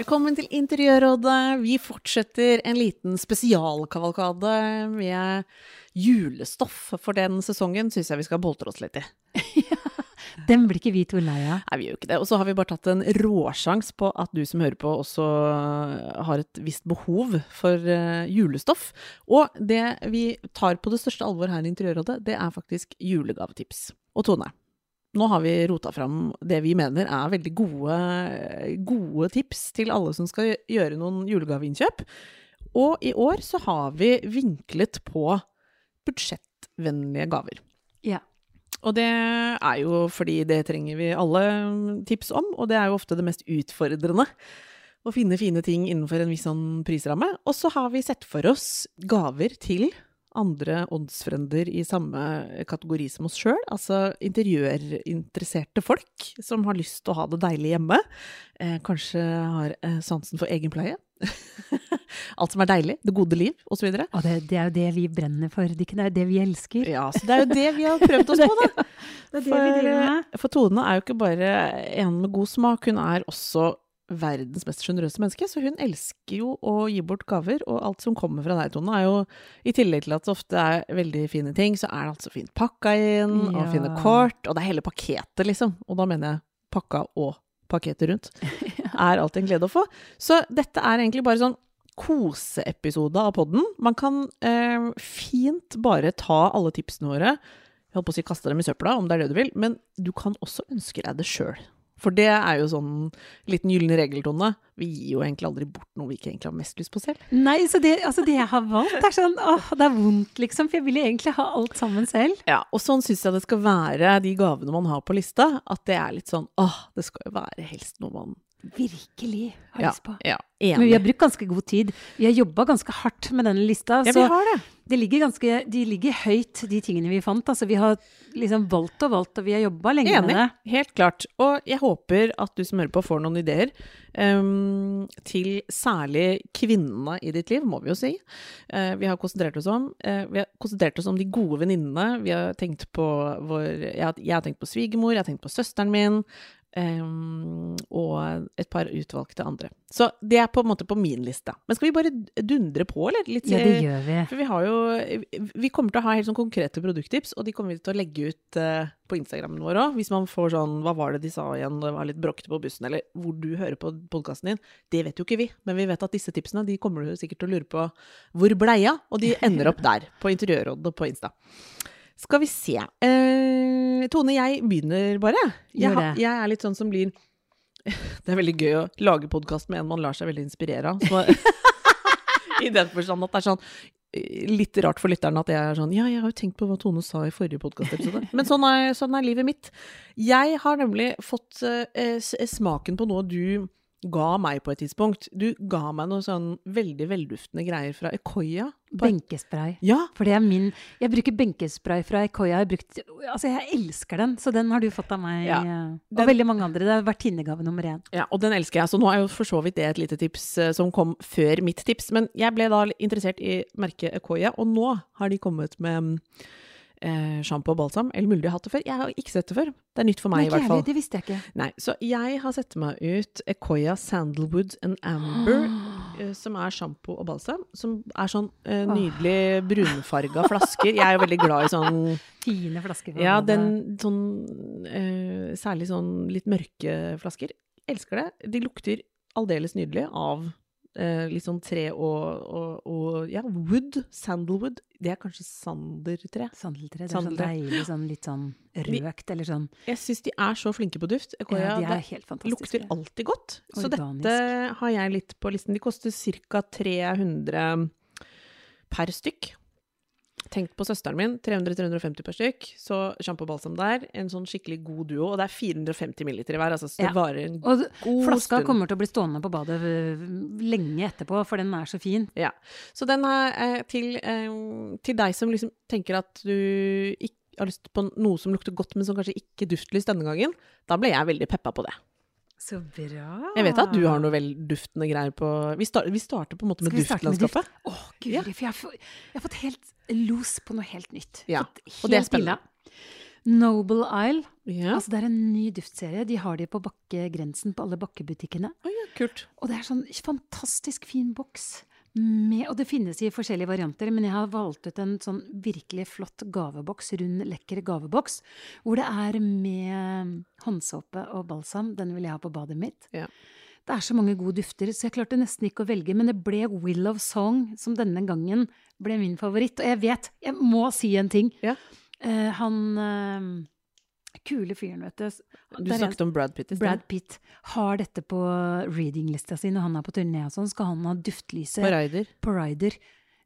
Velkommen til Interiørrådet. Vi fortsetter en liten spesialkavalkade med julestoff. For den sesongen syns jeg vi skal boltre oss litt i. Den blir ikke vi to lei av. Nei, vi gjør ikke det. Og så har vi bare tatt en råsjans på at du som hører på, også har et visst behov for eh, julestoff. Og det vi tar på det største alvor her i Interiørrådet, det er faktisk julegavetips. Og Tone, nå har vi rota fram det vi mener er veldig gode, gode tips til alle som skal gjøre noen julegaveinnkjøp. Og i år så har vi vinklet på budsjettvennlige gaver. Ja. Og det er jo fordi det trenger vi alle tips om, og det er jo ofte det mest utfordrende. Å finne fine ting innenfor en viss sånn prisramme. Og så har vi sett for oss gaver til andre åndsfrender i samme kategori som oss sjøl. Altså interiørinteresserte folk som har lyst til å ha det deilig hjemme. Eh, kanskje har eh, sansen for egenpleie. Alt som er deilig. Det gode liv, osv. Og det, det er jo det vi brenner for, Dikken. Det er jo det vi elsker. Ja, så det er jo det vi har prøvd oss på, da. Det er det vi driver med. For Tone er jo ikke bare en med god smak, hun er også verdens mest sjenerøse menneske. Så hun elsker jo å gi bort gaver, og alt som kommer fra deg, Tone, er jo I tillegg til at det ofte er veldig fine ting, så er det altså fint pakka inn, og Ja. fine kort, og det er hele pakketet, liksom. Og da mener jeg pakka og pakketet rundt. Er alltid en glede å få. Så dette er egentlig bare sånn koseepisode av podden. Man kan eh, fint bare ta alle tipsene våre, jeg holdt på å si kaste dem i søpla, om det er det du vil, men du kan også ønske deg det sjøl. For det er jo sånn liten gyllen regeltone. Vi gir jo egentlig aldri bort noe vi ikke egentlig har mest lyst på selv. Nei, så det, altså det jeg har valgt, er sånn åh, det er vondt, liksom. For jeg vil jo egentlig ha alt sammen selv. Ja, og sånn syns jeg det skal være, de gavene man har på lista. At det er litt sånn åh, det skal jo være helst noe man Virkelig har ja, lyst på. ja, Men vi har brukt ganske god tid. Vi har jobba ganske hardt med denne lista. Ja, så vi har det. De ligger ganske, de ligger høyt, de tingene vi fant. Altså, vi har liksom valgt og valgt, og vi har jobba lenge Enig, med det. helt klart. Og jeg håper at du som hører på får noen ideer um, til særlig kvinnene i ditt liv, må vi jo si. Uh, vi har konsentrert oss om uh, Vi har konsentrert oss om de gode venninnene. Vi har tenkt på vår jeg har, jeg har tenkt på svigermor, jeg har tenkt på søsteren min. Ehm, og et par utvalgte andre. Så det er på en måte på min liste. Men skal vi bare dundre på, eller? Litt, Ja, det eh, gjør vi. for vi har jo Vi kommer til å ha helt sånn konkrete produkttips, og de kommer vi til å legge ut uh, på Instagrammen vår òg. Hvis man får sånn Hva var det de sa igjen, det var litt bråkete på bussen, eller hvor du hører på podkasten din. Det vet jo ikke vi, men vi vet at disse tipsene de kommer du sikkert til å lure på hvor bleia, og de ender opp der. På Interiørrådet og på Insta. Skal vi se. Eh, Tone, jeg begynner bare. Jeg, har- jeg er litt sånn som blir Det er veldig gøy å lage podkast med en man lar seg veldig inspirere av. I den forstand at det er sånn eh, litt rart for lytteren at jeg er sånn Ja, jeg har jo tenkt på hva Tone sa i forrige podkastepisode. Men sånn er, sånn er livet mitt. Jeg har nemlig fått eh, smaken på noe du ga meg på et tidspunkt. Du ga meg noe sånn veldig velduftende greier fra Ecoya. Benkespray. Ja, For det er min Jeg bruker benkespray fra Ikoya. Jeg, brukt, altså jeg elsker den, så den har du fått av meg. Ja. eh, Og Den- veldig mange andre. Det er vertinnegave nummer én. Ja, og den elsker jeg. Så nå er jo for så vidt det et lite tips eh, som kom før mitt tips. Men jeg ble da interessert i merket Ecoya, og nå har de kommet med eh, sjampo og balsam. Eller mulig de har hatt det før. Jeg har ikke sett det før. Det er nytt for meg, i hvert fall. Det visste jeg ikke. Nei, så jeg har sett meg ut Ecoya Sandalwood and Amber, eh, som er sjampo og balsam. Som er sånn eh, nydelig brunfarga flasker. Jeg er jo veldig glad i sånn Fine flasker. Ja, den sånn eh, Særlig sånn litt mørke flasker. Elsker det. De lukter aldeles nydelig av eh, litt sånn tre og, og, og Ja, wood. Sandalwood. Det er kanskje sandertre. Sandeltre. Det er sånn deilig, sånn litt sånn røkt, eller sånn. Jeg syns de er så flinke på duft. Ekoia, Ja, de er helt fantastiske. lukter alltid godt. Så Organisk. dette har jeg litt på listen. De koster ca. 300 per stykk. Tenkt på søsteren min. 300-350 per stykk. Så sjampo og balsam der. En sånn skikkelig god duo. Og det er 450 milliliter i hver. Altså, så det Ja. varer en Og god flaska kommer til å bli stående på badet øh, lenge etterpå, for den er så fin. Ja. Så den er eh, til, eh, til deg som liksom tenker at du ikke har lyst på noe som lukter godt, men som kanskje ikke duftlys denne gangen. Da ble jeg veldig peppa på det. Så bra. Jeg vet at du har noe vel duftende greier på Vi, start, vi starter på en måte med duftlandskapet. duft? Åh, guri, for jeg har, få- jeg har fått helt los på noe helt nytt. Ja, Helt og det er spennende. Noble Isle. Ja. Altså, det er en ny duftserie. De har de på bakkegrensen på alle bakkebutikkene. Oh, ja, kult. Og det er sånn fantastisk fin boks. Med, og det finnes i forskjellige varianter, men jeg har valgt ut en sånn virkelig flott gaveboks, rund, lekker gaveboks, hvor det er med håndsåpe og balsam. Den vil jeg ha på badet mitt. Ja. Det er så mange gode dufter, så jeg klarte nesten ikke å velge, men det ble Will of Song som denne gangen ble min favoritt. Og jeg vet, jeg må si en ting. Ja. Uh, han eh, kule fyren, vet du. Du snakket om Brad Pitt i sted. Brad Pitt har dette på readinglista si når han er på turné og sånn, skal han ha duftlyset På Raider. på Rider.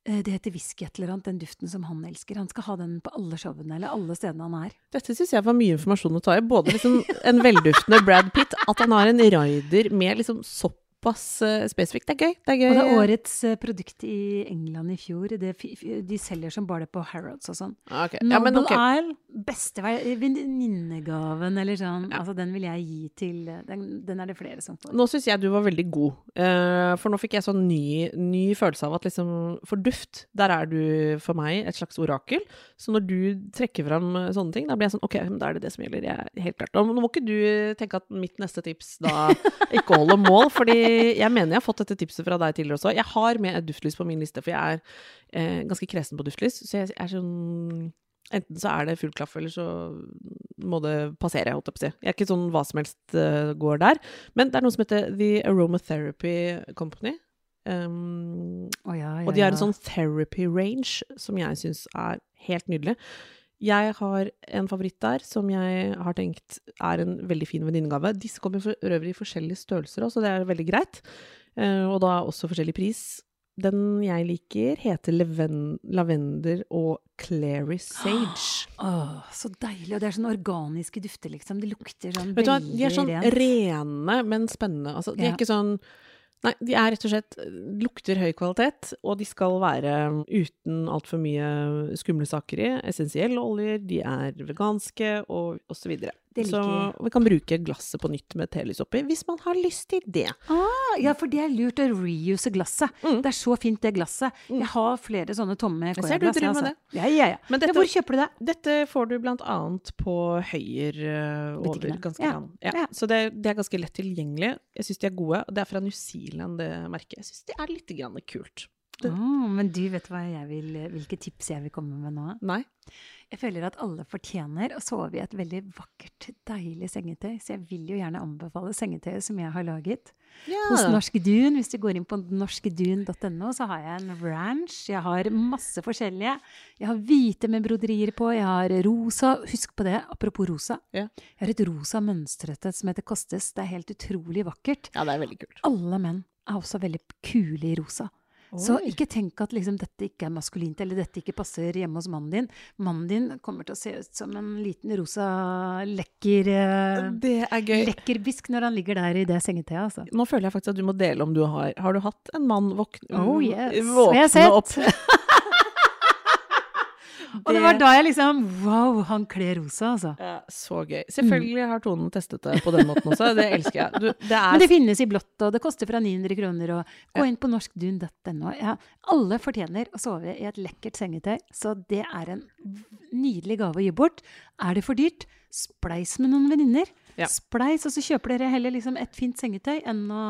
Eh, Det heter whisky et eller annet, den duften som han elsker. Han skal ha den på alle showene, eller alle stedene han er. Dette syns jeg var mye informasjon å ta i. Både liksom en velduftende Brad Pitt, at han har en Rider med liksom såpass eh, spesifikt. Det er gøy. Det er gøy. Og det er årets eh, produkt i England i fjor. Det, de selger som bare det på Harrods og sånn. Okay. ok. Ja, men Noble okay. Isle, beste venninnegaven, eller sånn. Ja. Altså, den vil jeg gi til eh, Den, den er det flere som får. Nå syns jeg du var veldig god, eh, for nå fikk jeg sånn ny, ny følelse av at liksom For duft, der er du for meg et slags orakel. Så når du trekker fram eh, sånne ting, da blir jeg sånn Ok, da er det det som gjelder. Jeg, helt klart. Og nå må ikke du tenke at mitt neste tips da ikke holder mål, fordi jeg mener jeg har fått dette tipset fra deg tidligere også. Jeg har med et duftlys på min liste, for jeg er eh, ganske kresen på duftlys. Så jeg er sånn Enten så er det full klaff, eller så må det passere, holdt jeg på å si. Jeg er ikke sånn hva som helst uh, går der. Men det er noe som heter The Aromatherapy Company. Um, oh, ja, ja, og de har en sånn therapy range som jeg syns er helt nydelig. Jeg har en favoritt der som jeg har tenkt er en veldig fin venninnegave. Disse kommer for øvrig i forskjellige størrelser også, så det er veldig greit. Eh, og da også forskjellig pris. Den jeg liker, heter Lavender og Clary Sage. Åh, så deilig. Og det er sånn organiske dufter, liksom. Det lukter sånn veldig rent. de er sånn rent. rene, men spennende. Altså, de er Ja. ikke sånn Nei, de er rett og slett lukter høy kvalitet, og de skal være uten altfor mye skumle saker i. Essensielle oljer, de er veganske, og osv. Så vi kan bruke glasset på nytt med telys oppi, hvis man har lyst til det. Ah, ja, for det er lurt å reuse glasset. Mm. Det er så fint, det glasset. Jeg har flere sånne tomme Koya-glass. altså. Ja, ja, ja. Men dette- hvor kjøper du det? Dette får du blant annet på Høyer uh, over ganske Ja, land. Ja. Så det, det er ganske lett tilgjengelig. Jeg syns de er gode. og Det er fra New Zealand, det merket. Jeg syns det er litt kult. Åh, men du vet vil, hvilke tips jeg vil komme med nå? Nei? Jeg føler at alle fortjener å sove i et veldig vakkert, deilig sengetøy. Så jeg vil jo gjerne anbefale sengetøyet som jeg har laget. Ja. Hos Norsk Dun. Hvis du går inn på norskdun.no, så har jeg en ranch. Jeg har masse forskjellige. Jeg har hvite med broderier på. Jeg har rosa. Husk på det, apropos rosa. Ja. Jeg har et rosa mønstrete som heter Kostes. Det er helt utrolig vakkert. ja, det er veldig kult. Alle menn er også veldig kule i rosa. Så ikke tenk at liksom dette ikke er maskulint, eller dette ikke passer hjemme hos mannen din. Mannen din kommer til å se ut som en liten rosa lekker eh, Det er gøy. lekkerbisk når han ligger der i det sengeteet. altså. Nå føler jeg faktisk at du må dele om du har Har du hatt en mann våkne, Oh yes, våkne opp? Og det var da jeg liksom Wow, han kler rosa, altså. Ja, så gøy. Selvfølgelig har Tonen testet det på den måten også. Det elsker jeg. Du, det er Men det finnes i blått, og det koster fra 900 kroner. Og gå inn på norskdun.no. Ja, alle fortjener å sove i et lekkert sengetøy, så det er en nydelig gave å gi bort. Er det for dyrt, spleis med noen venninner. Ja. Spleis, og så kjøper dere heller liksom et fint sengetøy enn å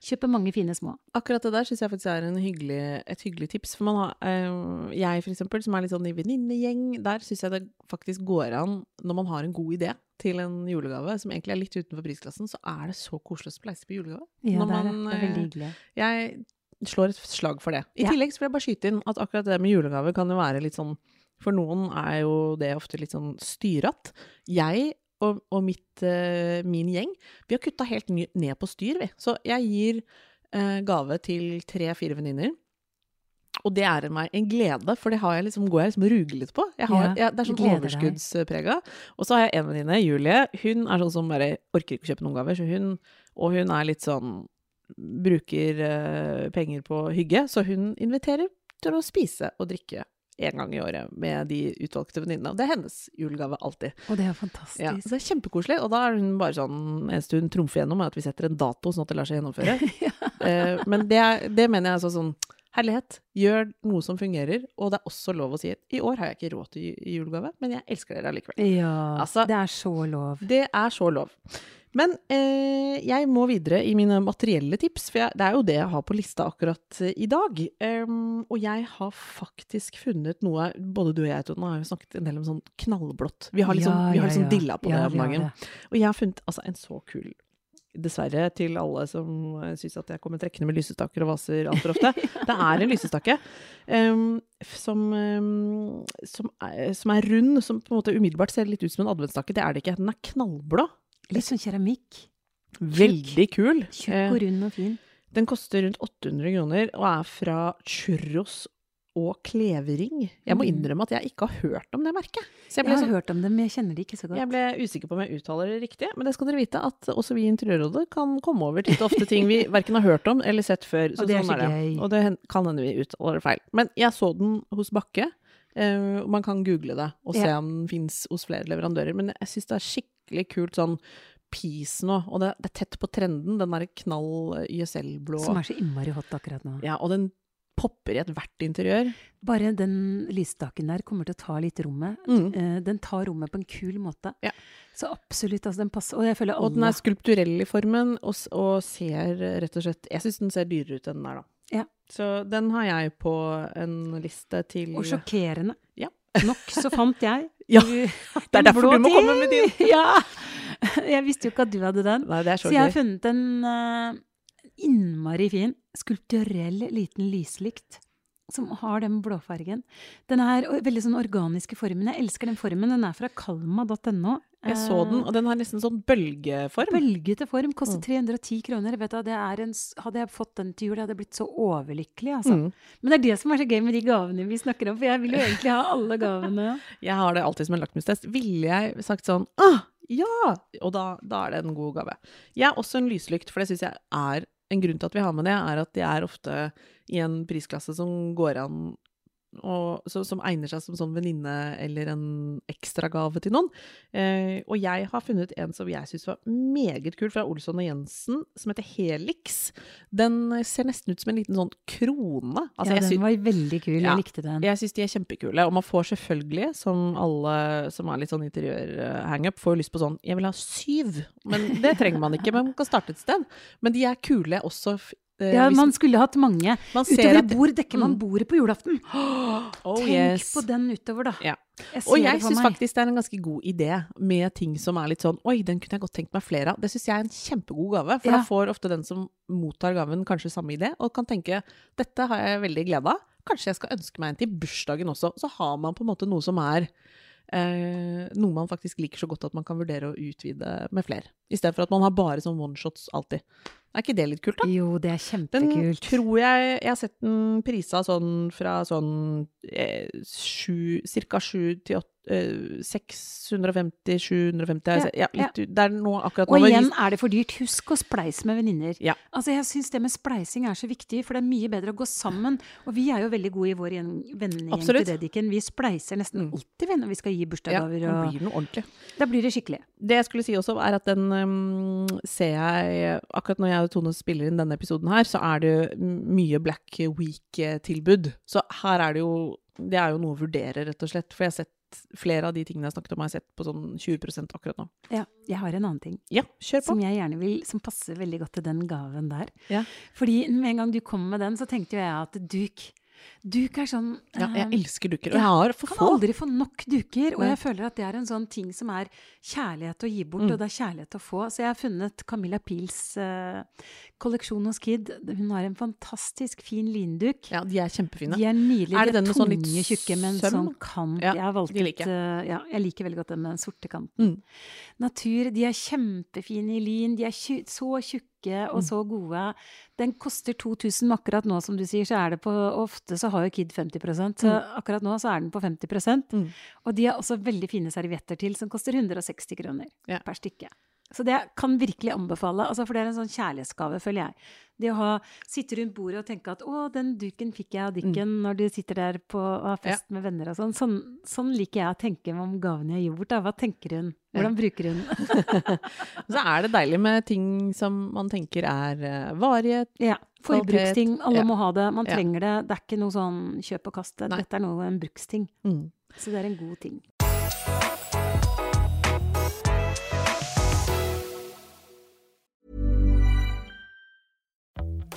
kjøpe mange fine små. Akkurat det der syns jeg faktisk er en hyggelig, et hyggelig tips. For man har, øh, jeg for eksempel, som er litt sånn i venninnegjeng, der syns jeg det faktisk går an, når man har en god idé til en julegave som egentlig er litt utenfor prisklassen, så er det så koselig å spleise på julegave. Ja, Når det er det. er veldig eh, hyggelig. Jeg slår et slag for det. I Ja. tillegg så vil jeg bare skyte inn at akkurat det med julegave kan jo være litt sånn For noen er jo det ofte litt sånn styratt. Jeg og, og mitt, uh, min gjeng, vi har kutta helt ned på styr, vi. Så jeg gir uh, gave til tre-fire venninner. og det er meg en glede, for det har jeg liksom, går jeg liksom litt på. Har, Ja, jeg, det er sånn overskuddsprega. Og så har jeg en venninne, Julie. Hun er sånn som bare orker ikke å kjøpe noen gaver. Så hun, og hun er litt sånn Bruker uh, penger på hygge, så hun inviterer til å spise og drikke en gang i året med de utvalgte venninnene. Og det er hennes julegave alltid. Og det er fantastisk. Ja, så det er kjempekoselig. Og da er hun bare sånn eneste hun trumfer gjennom, er at vi setter en dato, sånn at det lar seg gjennomføre. eh, men det, er, det mener jeg er sånn Herlighet. Gjør noe som fungerer. Og det er også lov å si i år har jeg ikke råd til ju- julegave, men jeg elsker dere allikevel. Ja, Altså- det er så lov. Det er så lov. Men eh, jeg må videre i mine materielle tips, for jeg, det er jo det jeg har på lista akkurat eh, i dag. Um, og jeg har faktisk funnet noe Både du og jeg, Tone, har jo snakket en del om sånn knallblått. Vi har liksom, Ja, vi har liksom ja. dilla på Ja, det om dagen. Og jeg har funnet altså, en så kul Dessverre til alle som uh, syns at jeg kommer trekkende med lysestaker og vaser altfor ofte. Det er en lysestake um, som, um, som, er, som er rund, som på en måte umiddelbart ser litt ut som en adventsstake. Det er det ikke. Den er knallblå. Litt sånn keramikk. Veldig kul. Tjukk Eh, og rund og fin. Den koster rundt 800 kroner og er fra Churros og Klevering. Jeg må Mm. innrømme at jeg ikke har hørt om det merket. Så jeg Jeg har sånn, hørt om det, men jeg kjenner det ikke så godt. jeg ble usikker på om jeg uttaler det riktig, men det skal dere vite at også vi i Interiørrådet kan komme over titt og ofte ting vi verken har hørt om eller sett før. Og det er sånn så gøy. Og det kan hende vi uttaler det feil. Men jeg så den hos Bakke. Uh, man kan google det og se Ja. om den fins hos flere leverandører. Men jeg syns det er skikkelig kult sånn Peace nå, og det, det er tett på trenden, den derre knall eh, YSL-blå. Som er så innmari hot akkurat nå. Ja, og den popper i ethvert interiør. Bare den lysstaken der kommer til å ta litt rommet. Mm. Eh, Den tar rommet på en kul måte. Ja. Så absolutt, altså den passer. Og føler Og den er skulpturell i formen, og, og ser eh, rett og slett Jeg syns den ser dyrere ut enn den er, da. Ja. Så den har jeg på en liste til Og sjokkerende. Ja. Nok så fant jeg. Ja, det er derfor du må komme med din. Ja! Jeg visste jo ikke at du hadde den. Nei, det er så, Så jeg har funnet en uh, innmari fin, skulpturell liten lyslykt. Som har den blåfargen. Den er veldig sånn organiske formen. Jeg elsker den formen. Den er fra kalma.no. Jeg så den, og den har nesten sånn bølgeform. Bølgete form. Koster Mm. 310 kroner. Vet du, det er en, hadde jeg fått den til jul, jeg hadde blitt så overlykkelig. Altså. Mm. Men det er det som er så gøy med de gavene vi snakker om. For jeg vil jo egentlig ha alle gavene. Jeg har det alltid som en lakmustest. Ville jeg sagt sånn ah, ja! Og da, da er det en god gave. Jeg er også en lyslykt, for det syns jeg er en grunn til at vi har med det, er at de er ofte i en prisklasse som går an og, så, som egner seg som sånn venninne eller en ekstragave til noen. Eh, og jeg har funnet en som jeg syns var meget kul, fra Olsson og Jensen, som heter Helix. Den ser nesten ut som en liten sånn krone. Altså, ja, den var veldig kul. Ja. Jeg likte den. jeg syns de er kjempekule, og man får selvfølgelig, som alle som er litt sånn interiør-hangup, får lyst på sånn Jeg vil ha syv, men det trenger man ikke. Men man kan starte et sted. Men de er kule også. Eh, Ja, hvis man skulle hatt mange. man ser Utover bord dekker man Mm. bordet på julaften. Oh, Tenk yes. på den utover, da. Ja. Jeg Og jeg syns faktisk det er en ganske god idé med ting som er litt sånn Oi, den kunne jeg godt tenkt meg flere av. Det syns jeg er en kjempegod gave, for Ja. da får ofte den som mottar gaven, kanskje samme idé, og kan tenke dette har jeg veldig glede av. Kanskje jeg skal ønske meg en til bursdagen også. Så har man på en måte noe som er eh, noe man faktisk liker så godt at man kan vurdere å utvide med flere. Istedenfor at man har bare sånn oneshots alltid. Er ikke det litt kult, da? Jo, det er Den kjempekult. tror jeg Jeg har sett den prisa sånn fra sånn eh, sju Cirka sju til åtte eh, 650, 750 Ja. Ja, litt, ja. Det er noe akkurat nå Og igjen er det for dyrt. Husk å spleise med venninner. Ja. Altså, jeg syns det med spleising er så viktig, for det er mye bedre å gå sammen. Og vi er jo veldig gode i vår gjen- vennegjeng til Dediken. Vi spleiser nesten Mm. alltid vi, når vi skal gi bursdagsgaver. Ja, det blir noe ordentlig. da blir det skikkelig. Det jeg skulle si også, er at den um, ser jeg Akkurat når jeg og Tone spiller inn denne episoden her, så er det mye Black Week-tilbud. Så her er det jo Det er jo noe å vurdere, rett og slett. For jeg har sett flere av de tingene jeg snakket om, har jeg sett på sånn 20% akkurat nå. Ja, jeg har en annen ting. Ja, kjør på. Som jeg gjerne vil, som passer veldig godt til den gaven der. Ja. Fordi med en gang du kom med den, så tenkte jo jeg at duk Duk er sånn Ja, jeg eh, elsker duker. Og jeg har for kan få. aldri få nok duker, og jeg føler at det er en sånn ting som er kjærlighet å gi bort, Mm. og det er kjærlighet å få. Så jeg har funnet Camilla Pils uh, kolleksjon hos Kid. Hun har en fantastisk fin linduk. Ja, de er kjempefine. De er nydelige. Er det den med sånn litt tunge, tjukke med en sånn kant. Ja, jeg valgt de liker ut eh, Ja, jeg liker veldig godt den med den sorte kanten. Mm. Natur, de er kjempefine i lin. De er så tjukke og Mm. så gode. Den koster 2000, men akkurat nå, som du sier, så er det på Ofte så har jo Kid 50 så Mm. akkurat nå så er den på 50 Mm. Og de har også veldig fine servietter til, som koster 160 kroner Ja. per stykke. Så det kan virkelig anbefale, altså for det er en sånn kjærlighetsgave, føler jeg. Det å ha, sitte rundt bordet og tenke at 'å, den duken fikk jeg av Dikken' når du sitter der på og har fest med venner og sånn. sånn. Sånn liker jeg å tenke om gaven jeg har gjort. Da. Hva tenker hun? Hvordan bruker hun? Så er det deilig med ting som man tenker er varighet. varige. ja. Forbruksting. Alle ja. må ha det. Man Ja. trenger det. Det er ikke noe sånn kjøp og kast. Dette er noe en bruksting. Mm. Så det er en god ting.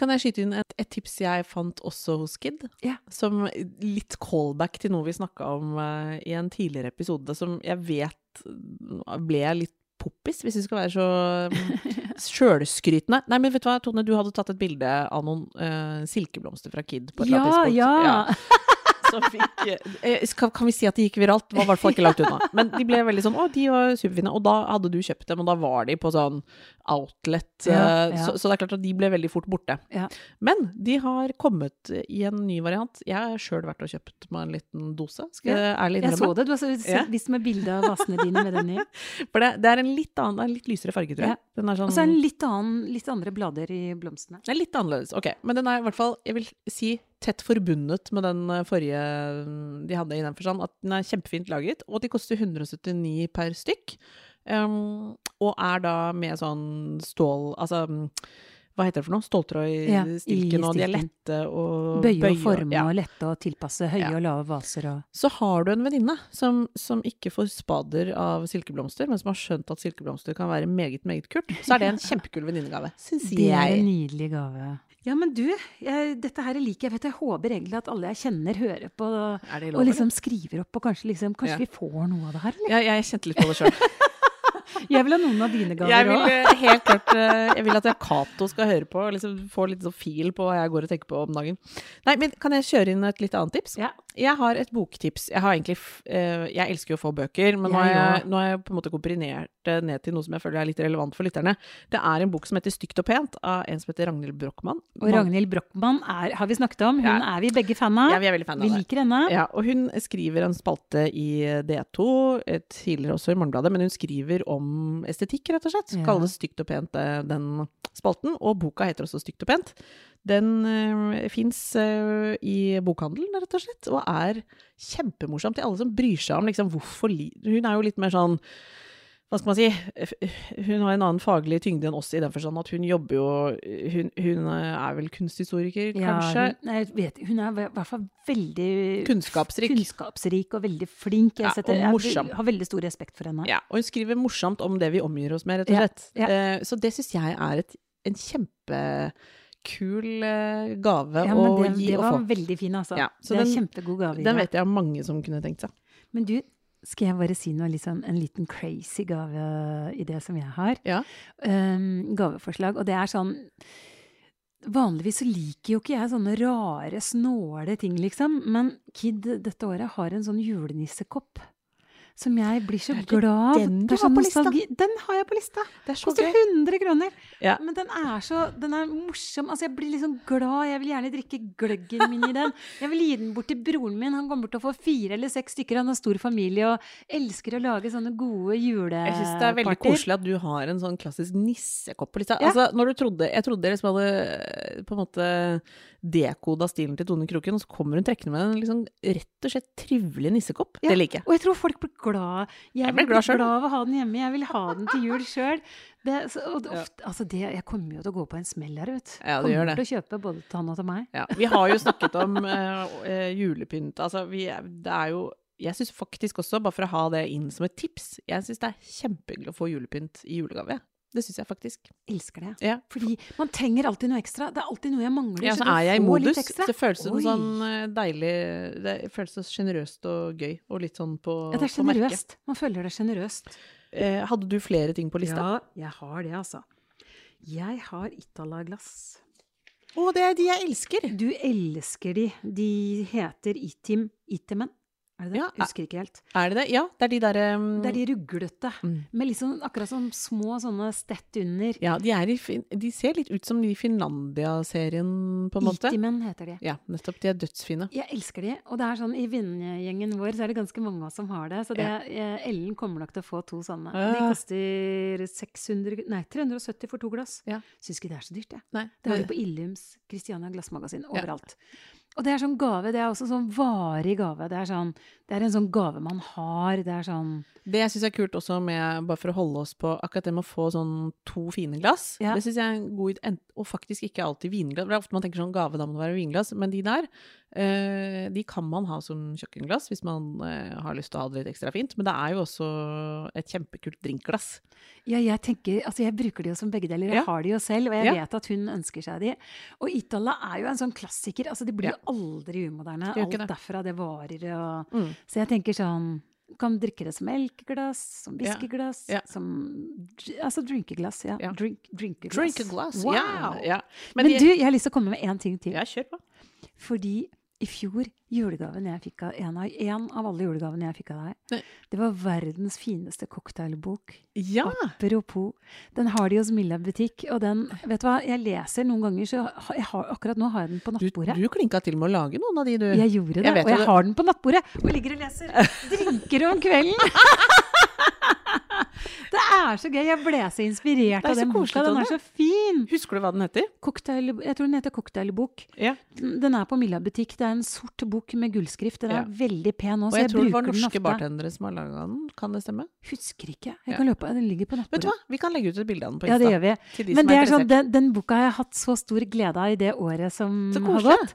Kan jeg skyte inn et, et tips jeg fant også hos Kid? Yeah. Som litt callback til noe vi snakka om uh, i en tidligere episode, som jeg vet eh, ble litt poppis, hvis vi skal være så sjølskrytende. Nei, men vet du hva, Tone, du hadde tatt et bilde av noen uh, silkeblomster fra Kid på et Ja, ja! tidspunkt. Som fikk, eh, skal, kan vi si at de gikk viralt? Det var i hvert fall ikke langt unna. Men de ble veldig sånn Å, de var superfine. Og da hadde du kjøpt dem, og da var de på sånn outlet. Ja, eh, ja. Så, så det er klart at de ble veldig fort borte. Ja. Men de har kommet i en ny variant. Jeg har sjøl vært og kjøpt meg en liten dose. Skal jeg ærlig Jeg så det. Du har vist meg bilde av vasene dine med den i. For det, det er en litt annen, en litt lysere farge, tror jeg. Sånn Og så er det litt, annen, litt andre blader i blomstene. Det er litt annerledes. Ok, men den er i hvert fall, jeg vil si, tett forbundet med den eh, forrige mm, de hadde i den forstand. At den er kjempefint laget, og de koster 179 per stykk. Um, og er da med sånn stål Altså, mm, hva heter det for noe? Ståltråd i Ja, stilken, og de er lette og Bøye og forme ja. og lette og tilpasse høye Ja. og lave vaser og Så har du en venninne som, som ikke får spader av silkeblomster, men som har skjønt at silkeblomster kan være meget, meget kult, så er det en kjempekul venninnegave, syns Det er en nydelig gave. Ja, men du, jeg, dette her liker jeg. Vet jeg håper egentlig at alle jeg kjenner, hører på det lov, og liksom skriver opp, og kanskje, liksom, kanskje Ja. vi får noe av det her, eller? Ja, jeg kjente litt på det sjøl. Jeg vil ha noen av dine Jeg gaver vil òg. eh, helt klart eh, Jeg vil at jeg Cato skal høre på, og liksom få litt sånn fil på hva jeg går og tenker på om dagen. Nei, men kan jeg kjøre inn et litt annet tips? Ja. Jeg har et boktips. Jeg har egentlig eh, Jeg elsker jo å få bøker, men nå har Jeg jeg, nå har jeg på en måte komprimert det ned til noe som jeg føler er litt relevant for lytterne. Det er en bok som heter Stygt og pent, av en som heter Ragnhild Brochmann. Og Ragnhild Brochmann er, har vi snakket om. Hun Ja. er vi begge fan av. Ja, vi er veldig fan av vi det. liker henne. Ja, og hun skriver en spalte i D2, eh, tidligere også i Morgenbladet, men hun skriver om estetikk, rett og slett. Ja. Kalles Stygt og pent, eh, den spalten. Og boka heter også Stygt og pent. Den uh, fins i bokhandelen, rett og slett, og er kjempemorsom til alle som bryr seg om liksom hvorfor Hun er jo litt mer sånn hva skal man si, hun har en annen faglig tyngde enn oss i den forstand at hun jobber jo Hun, hun er vel kunsthistoriker, Ja, kanskje? Hun, jeg vet, hun er i hvert fall veldig Kunnskapsrik. kunnskapsrik og veldig flink. Jeg, Ja, setter, jeg har veldig stor respekt for henne. Ja, og hun skriver morsomt om det vi omgir oss med, rett og slett. ja. Eh, så det syns jeg er et, en kjempekul eh, gave Ja, å det, gi det og var veldig fin, altså. Ja, så det er den- kjempegod gave. Den det. vet jeg mange som kunne tenkt seg. Men du, skal jeg bare si noe liksom, en liten crazy gave i det som jeg har? Ja. Um, gaveforslag. Og det er sånn Vanligvis så liker jo ikke jeg sånne rare, snåle ting, liksom. Men Kid dette året har en sånn julenissekopp. Som jeg blir så glad av. den du har på lista? Den har jeg på lista! Det er så Koster gøy. 100 kroner. Ja. Men den er så Den er morsom. Altså, jeg blir liksom glad. Jeg vil gjerne drikke gløggen min i den. Jeg vil gi den bort til broren min. Han kommer til å få fire eller seks stykker. Han har stor familie og elsker å lage sånne gode julepartyer. Jeg syns det er veldig koselig at du har en sånn klassisk nissekopp på lista. Ja. Altså, når du trodde, jeg trodde dere liksom hadde eh, på en måte dekoda stilen til Tone Kroken, og så kommer hun trekkende med en liksom rett og slett trivelig nissekopp. Ja, Det liker jeg. Og jeg tror folk blir glad. Jeg, Jeg blir glad glad av å ha den hjemme. Jeg vil ha den til jul sjøl. Ja. altså jeg kommer jo til å gå på en smell her, vet du. Ja, det gjør kommer det. til å kjøpe både til han og til meg. Ja, vi har jo snakket om uh, julepynt. Altså, vi, det er jo Jeg syns faktisk også, bare for å ha det inn som et tips, jeg syns det er kjempehyggelig å få julepynt i julegave. Det syns jeg faktisk. Elsker det. Ja. Fordi man trenger alltid noe ekstra. Det er alltid noe jeg mangler. Ja, så er jeg i modus. Det føles som sånn eh, deilig Det føles så sjenerøst og gøy, og litt sånn på, Ja, det er sjenerøst. Man føler det sjenerøst. Eh, hadde du flere ting på lista? Ja, jeg har det, altså. Jeg har Itala-glass. Å, det er de jeg elsker! Du elsker de. De heter Itim Itimen. Er det det? Ja, husker ikke helt. Er det det? Ja, det er de derre um, Det er de ruglete. Mm. Med liksom akkurat som små sånne stett under. Ja, de, er i, de ser litt ut som de Finlandia-serien, på en måte. Itimen heter de. Ja, nettopp. De er dødsfine. Jeg elsker de. Og det er sånn, i vennegjengen vår så er det ganske mange av oss som har det. Så det, ja. Ellen kommer nok til å få to sånne. De Ja. koster 600, nei, 370 for to glass. Ja. Syns ikke det er så dyrt, jeg. Nei, Det har de på Illums, Christiania Glassmagasin, Ja. Og det er sånn gave. Det er også sånn varig gave. Det er, sånn, det er en sånn gave man har. Det er sånn Det jeg syns er kult også med, bare for å holde oss på akkurat det med å få sånn to fine glass, Ja. det syns jeg er en god. Og faktisk ikke alltid vinglass. Det er ofte man tenker sånn gave, da må det være vinglass. Men de der, eh, de kan man ha som kjøkkenglass hvis man eh, har lyst til å ha det litt ekstra fint. Men det er jo også et kjempekult drinkglass. Ja, jeg tenker, altså jeg bruker det jo som begge deler. Jeg Ja. har det jo selv, og jeg Ja. vet at hun ønsker seg de. Og Itala er jo en sånn klassiker. Altså, de blir jo aldri umoderne. Alt det. derfra, det varer og Mm. Så jeg tenker sånn kan drikke det som melkeglass, som Ja. whiskyglass, Ja. som Altså drinkeglass, ja. Ja. Drink, drinkeglass. Drink. Wow! Ja, ja. Men, de- du, jeg har lyst til å komme med én ting til. Ja, kjør på. Fordi i fjor, julegaven jeg fikk av en av, en av alle julegavene jeg fikk av deg, det var verdens fineste cocktailbok. Ja! Apropos. Den har de hos Milla butikk, og den Vet du hva, jeg leser noen ganger, så har, akkurat nå har jeg den på nattbordet. du klinka til med å lage noen av de, du. Jeg gjorde det, Jeg og jeg det. har den på nattbordet, og jeg ligger og leser drinker om kvelden. Det er så gøy. Jeg ble så inspirert er av den boka. Den er så fin. Husker du hva den heter? Cocktail, jeg tror den heter Cocktailbok. Ja. Den er på Milla butikk. Det er en sort bok med gullskrift. Den er Ja. veldig pen Og også, så jeg jeg, tror det var norske bartendere som har laga den. Kan det stemme? Husker ikke. Jeg kan løpe, Den ligger på Vet du hva, vi kan legge ut et bilde av den på Insta. Ja, det gjør vi. De Men det er sånn, den, den boka har jeg hatt så stor glede av i det året som har gått.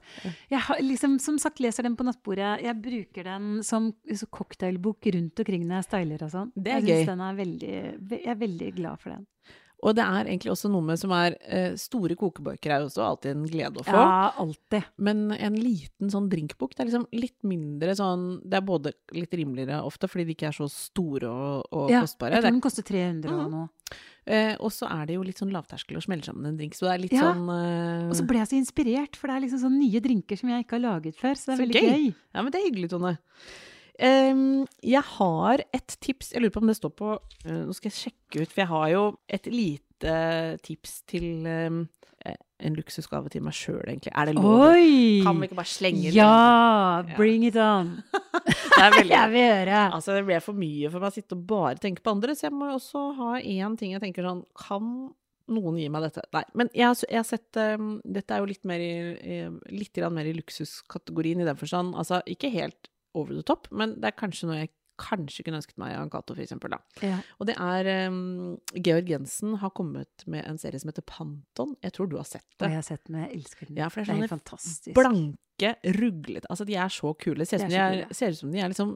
Jeg har liksom, som sagt, leser den på nattbordet. Jeg bruker den som cocktailbok rundt omkring når jeg styler og sånn. Det er jeg gøy. Den er veldig, ve- jeg er veldig glad for den. Og det er egentlig også noe med som er eh, Store kokebøker er jo også alltid en glede å få. Ja, alltid. Men en liten sånn drinkbok, det er liksom litt mindre sånn Det er både litt rimeligere ofte, fordi de ikke er så store og, og Ja, kostbare. jeg tror den koster 300 og Mhm. noe. eh, og så er det jo litt sånn lavterskel å smelle sammen en drink, så det er litt Ja, sånn eh, Og så ble jeg så inspirert, for det er liksom sånne nye drinker som jeg ikke har laget før. Så det er Så veldig gøy. gøy. Ja, men det er hyggelig, Tone. Em, jeg har et tips, jeg lurer på om det står på uh, Nå skal jeg sjekke ut, for jeg har jo et lite tips til eh, en luksusgave til meg sjøl, egentlig. Er det lov? Oi! Kan vi ikke bare slenge det? Ja! Ja. Bring it on! Det er veldig Jeg vil høre! Altså, det ble for mye for meg å sitte og bare tenke på andre, så jeg må jo også ha én ting jeg tenker sånn Kan noen gi meg dette? Nei. Men jeg, har sett um, Dette er jo litt mer i, i, litt mer i luksuskategorien i den forstand. Altså, ikke helt over the top, men det er kanskje noe jeg kanskje kunne ønsket meg av Cato, eksempel. Ja. Og det er um, Georg Jensen har kommet med en serie som heter Panton. Jeg tror du har sett Og jeg har sett den, jeg elsker den. Ja, for det er det er fantastisk. Blanke, ruglete Altså, de er så kule. Ser ut som De er som de er liksom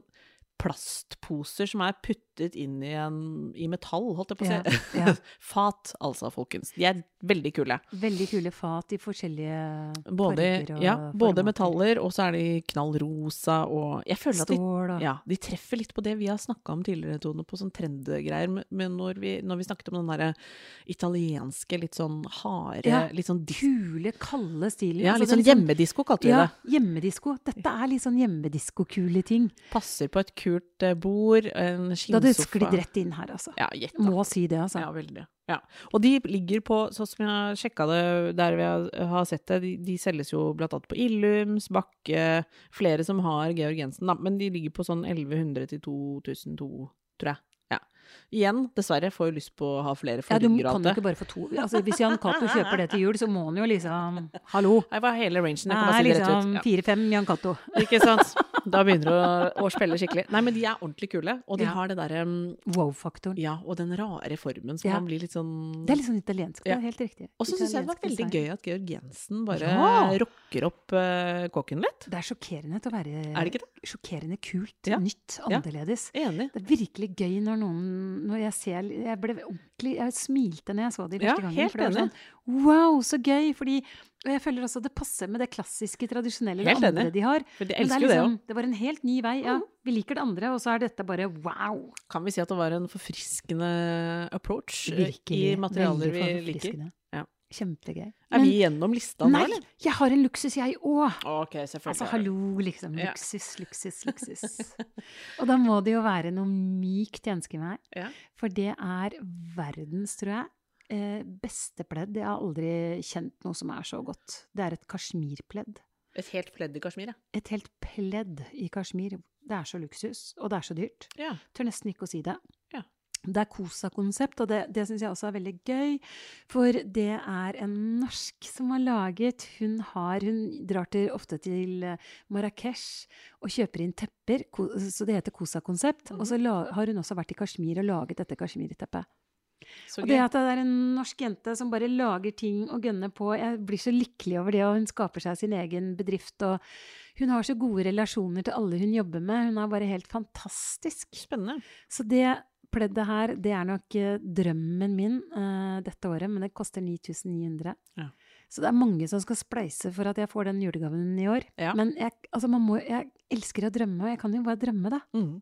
plastposer som er puttet puttet inn i, en, i metall, holdt jeg på å si. ja. Fat, altså, folkens. De er veldig kule. Veldig kule fat i forskjellige Både, farger og ja, både formater. metaller, og så er de knall rosa, og jeg føler at de Stål og Ja, de treffer litt på det vi har snakka om tidligere, Tone, på sånn trendgreier. Men- når vi, når vi snakket om den derre italienske, litt sånn harde, Ja, litt sånn kule, kalde stilen. Ja, Altså, litt sånn hjemmedisko kalte vi Ja, det. hjemmedisko. Dette er litt sånn hjemmedisko-kule ting. Passer på et kult eh, bord, en Det sklidd rett inn her, altså. Ja, gjett. Må si det, altså. Ja, veldig. Ja. Og de ligger på, sånn som jeg har sjekka det der vi har, sett det, de, de selges jo blant annet på Illums, Bakke, flere som har Georg Jensen, da, men de ligger på sånn 1100 til 2002, tror jeg. Ja. Igjen, dessverre, får jo lyst på å ha flere Ja, du kan jo ikke bare få to. Altså, hvis Jan Cato kjøper det til jul, så må han jo liksom Hallo! Nei, hva er hele rangen? Det Jeg kan bare si det rett ut. Liksom fire-fem Jan Cato. Ikke sant? Da begynner du å, å spille skikkelig. Nei, men de er ordentlig kule, og de Ja. har det derre um, Wow-faktoren. Ja, og den rare formen som Ja. man blir litt sånn Det er litt sånn italiensk. Det Ja. er helt riktig. Og så syns jeg det var veldig design. gøy at Georg Jensen bare rocker opp uh, kåken litt. Det er sjokkerende til å være Er det ikke det? Sjokkerende kult, nytt, Ja. annerledes. Enig. Det er virkelig gøy når noen Når jeg ser Jeg ble ordentlig Jeg smilte når jeg så Ja, første gangen. helt for det var enig. sånn Wow, så gøy! Fordi Og jeg føler også at det passer med det klassiske, tradisjonelle, det Helt andre enig. de har. For de det, er elsker det liksom, det var en helt ny vei. Ja, vi liker det andre, og så er dette bare wow! Kan vi si at det var en forfriskende approach eh, Virkelig. i materialer vi liker? Ja. Kjempegøy. Er vi gjennom lista nå, Nei! Jeg har en luksus, jeg òg! Ok, selvfølgelig. Altså, hallo, liksom. Ja. Luksus, luksus, luksus. og da må det jo være noe mykt jeg ønsker meg. Ja. For det er verdens, tror jeg, eh, beste pledd. Jeg har aldri kjent noe som er så godt. Det er et kasjmirpledd. Et helt pledd i kasjmir, ja. Et helt pledd i kasjmir. Det er så luksus, og det er så dyrt. ja. Tør nesten ikke å si det. Ja. Det er Kosa-konsept, og det, det syns jeg også er veldig gøy. For det er en norsk som har laget Hun har Hun drar til, ofte til eh, Marrakech og kjøper inn tepper, så det heter Kosa-konsept. Og så la, har hun også vært i Kashmir og laget dette kasjmirteppet. Så Og det at det er en norsk jente som bare lager ting og gønner på Jeg blir så lykkelig over det, og hun skaper seg sin egen bedrift. Og hun har så gode relasjoner til alle hun jobber med. Hun er bare helt fantastisk. Spennende. Så det pleddet her, det er nok eh, drømmen min uh, dette året, men det koster 9900. Ja. Så det er mange som skal spleise for at jeg får den julegaven i år. Ja. Men jeg, altså man må, jeg elsker å drømme, og jeg kan jo bare drømme, da. Mhm.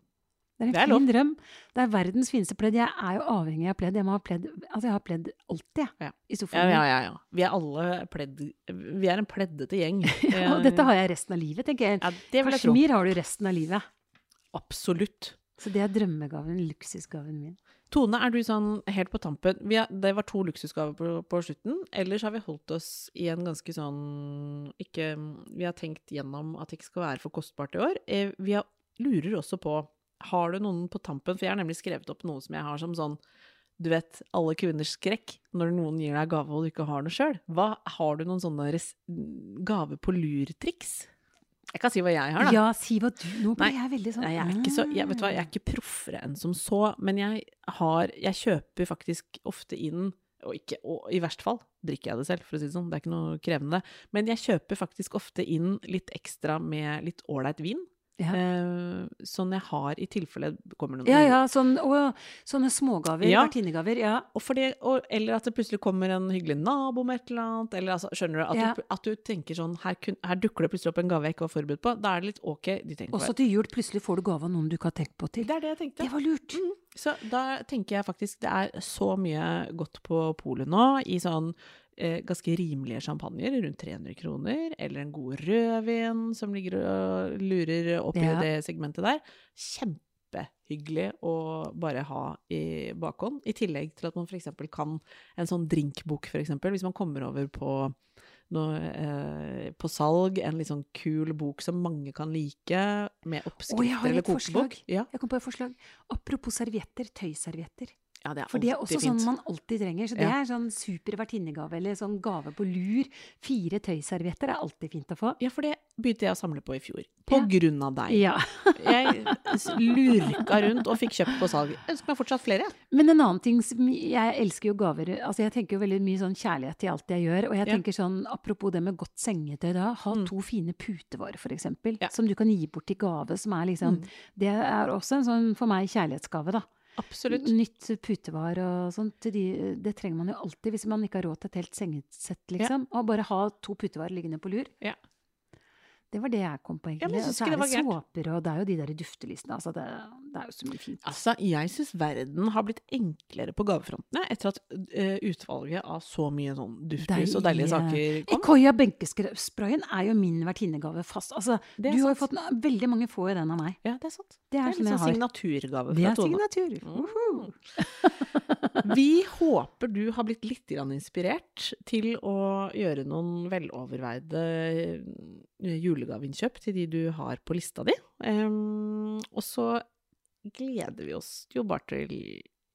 Det er en Det er fin lov. drøm. Det er verdens fineste pledd. Jeg er jo avhengig av pledd. Jeg må ha pledd Altså, jeg har pledd alltid, jeg. Ja. I sofaen. ja, ja, ja. Vi er alle pledd... Vi er en pleddete gjeng. ja, og dette har jeg resten av livet, tenker jeg. Ja, det vil jeg. Kashmir har du resten av livet. Absolutt. Så det er drømmegaven, luksusgaven min. Tone, er du sånn helt på tampen vi har, Det var to luksusgaver på, på slutten. Ellers har vi holdt oss i en ganske sånn ikke, Vi har tenkt gjennom at det ikke skal være for kostbart i år. Eh, Vi har, lurer også på Har du noen på tampen? For jeg har nemlig skrevet opp noe som jeg har som sånn du vet, alle kvinners skrekk når noen gir deg gave og du ikke har noe sjøl. Har du noen sånne gave på lur-triks? Jeg kan si hva jeg har, da. Ja, si hva du Nå ble jeg veldig sånn Nei, jeg er ikke så jeg, vet du hva, jeg er ikke proffere enn som så, men jeg har Jeg kjøper faktisk ofte inn og, ikke, og i verste fall drikker jeg det selv, for å si det sånn. Det er ikke noe krevende. Men jeg kjøper faktisk ofte inn litt ekstra med litt ålreit vin. Ja. Eh, sånn jeg har i tilfelle det kommer noen Ja, ja, sånn, å, sånne smågaver, Ja. vertinnegaver. Ja. Fordi, og, eller at det plutselig kommer en hyggelig nabo med et eller annet. Eller altså, skjønner du? At, Ja. du? at du tenker sånn her, kun, her dukker det plutselig opp en gave jeg ikke var forberedt på. Da er det litt ok. De tenker Også til jul plutselig får du gave av noen du ikke har tenkt på til. Det er det jeg tenkte. Det var lurt. Mm. Så da tenker jeg faktisk det er så mye godt på polet nå, i sånn ganske rimelige champagner, rundt 300 kroner, eller en god rødvin som ligger og lurer oppi Ja. det segmentet der. Kjempehyggelig å bare ha i bakhånd, i tillegg til at man f.eks. kan en sånn drinkbok, f.eks. Hvis man kommer over på noe, eh, på salg, en litt sånn kul bok som mange kan like, med oppskrifter eller kokebok. Ja. Jeg kom på et forslag. Apropos servietter, tøyservietter. Ja, det For det er også fint. sånn man alltid trenger. Så det Ja. er sånn super vertinnegave, eller sånn gave på lur. Fire tøyservietter er alltid fint å få. Ja, for det begynte jeg å samle på i fjor. På Ja. grunn av deg. Ja. Jeg lurka rundt og fikk kjøpt på salg. Ønsker meg fortsatt flere. Men en annen ting som Jeg elsker jo gaver. Altså jeg tenker jo veldig mye sånn kjærlighet til alt jeg gjør. Og jeg tenker sånn, apropos det med godt sengetøy da, ha Mm. to fine putevarer for eksempel. Ja. Som du kan gi bort i gave, som er liksom Mm. Det er også en sånn for meg kjærlighetsgave, da. Absolutt. Nytt putevar og sånt. De, det trenger man jo alltid hvis man ikke har råd til et helt sengesett, liksom. Og bare ha to putevar liggende på lur. Ja. Det var det jeg kom på, egentlig. Ja, Og så er det det såper, og det er jo de der duftelistene. Altså, det, det er jo så mye fint. Altså, jeg syns verden har blitt enklere på gavefrontene etter at uh, utvalget av så mye sånn duftlys og deilige saker kom. Ikoya benkesprayen er jo min vertinnegave fast. Altså, du sant. har jo fått den- Veldig mange får jo den av meg. Ja, det er sant. Det er, Det er liksom litt jeg sånn har. signaturgave Det fra er Tone. signatur. Vi håper du har blitt litt inspirert til å gjøre noen veloverveide julegaveinnkjøp til de du har på lista di. Um, og så gleder vi oss jo bare til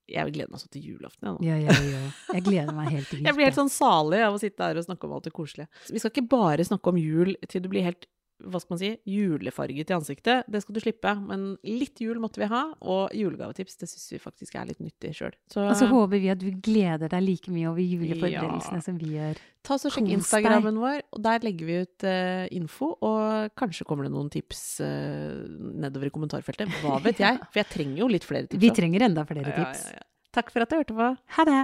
Jeg gleder meg så til julaften, jeg nå. Ja, ja, ja. Jeg gleder meg helt vilt. Jeg blir helt sånn salig av å sitte her og snakke om alt det koselige. Vi skal ikke bare snakke om jul til du blir helt hva skal man si, julefarget i ansiktet. Det skal du slippe. Men litt jul måtte vi ha, og julegavetips det syns vi faktisk er litt nyttig sjøl. Så Og så håper vi at du gleder deg like mye over juleforberedelsene Ja. som vi gjør. ta så sjekk. Instagrammen vår, og der legger vi ut uh, info. Og kanskje kommer det noen tips uh, nedover i kommentarfeltet. Hva vet jeg? For jeg trenger jo litt flere tips. Vi trenger enda flere tips. ja, ja. Takk for at du hørte på. Ha det!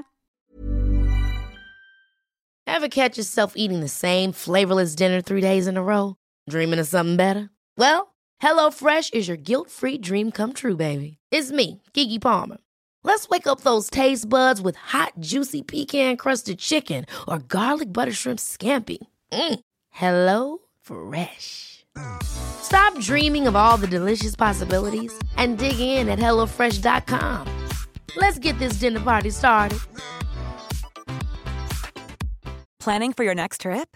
Ever catch yourself eating the same flavorless dinner three days in a row? Dreaming of something better? Well, HelloFresh is your guilt free dream come true, baby. It's me, Gigi Palmer. Let's wake up those taste buds with hot, juicy pecan crusted chicken or garlic butter shrimp scampi. Mm. Hello Fresh. Stop dreaming of all the delicious possibilities and dig in at HelloFresh.com. Let's get this dinner party started. Planning for your next trip?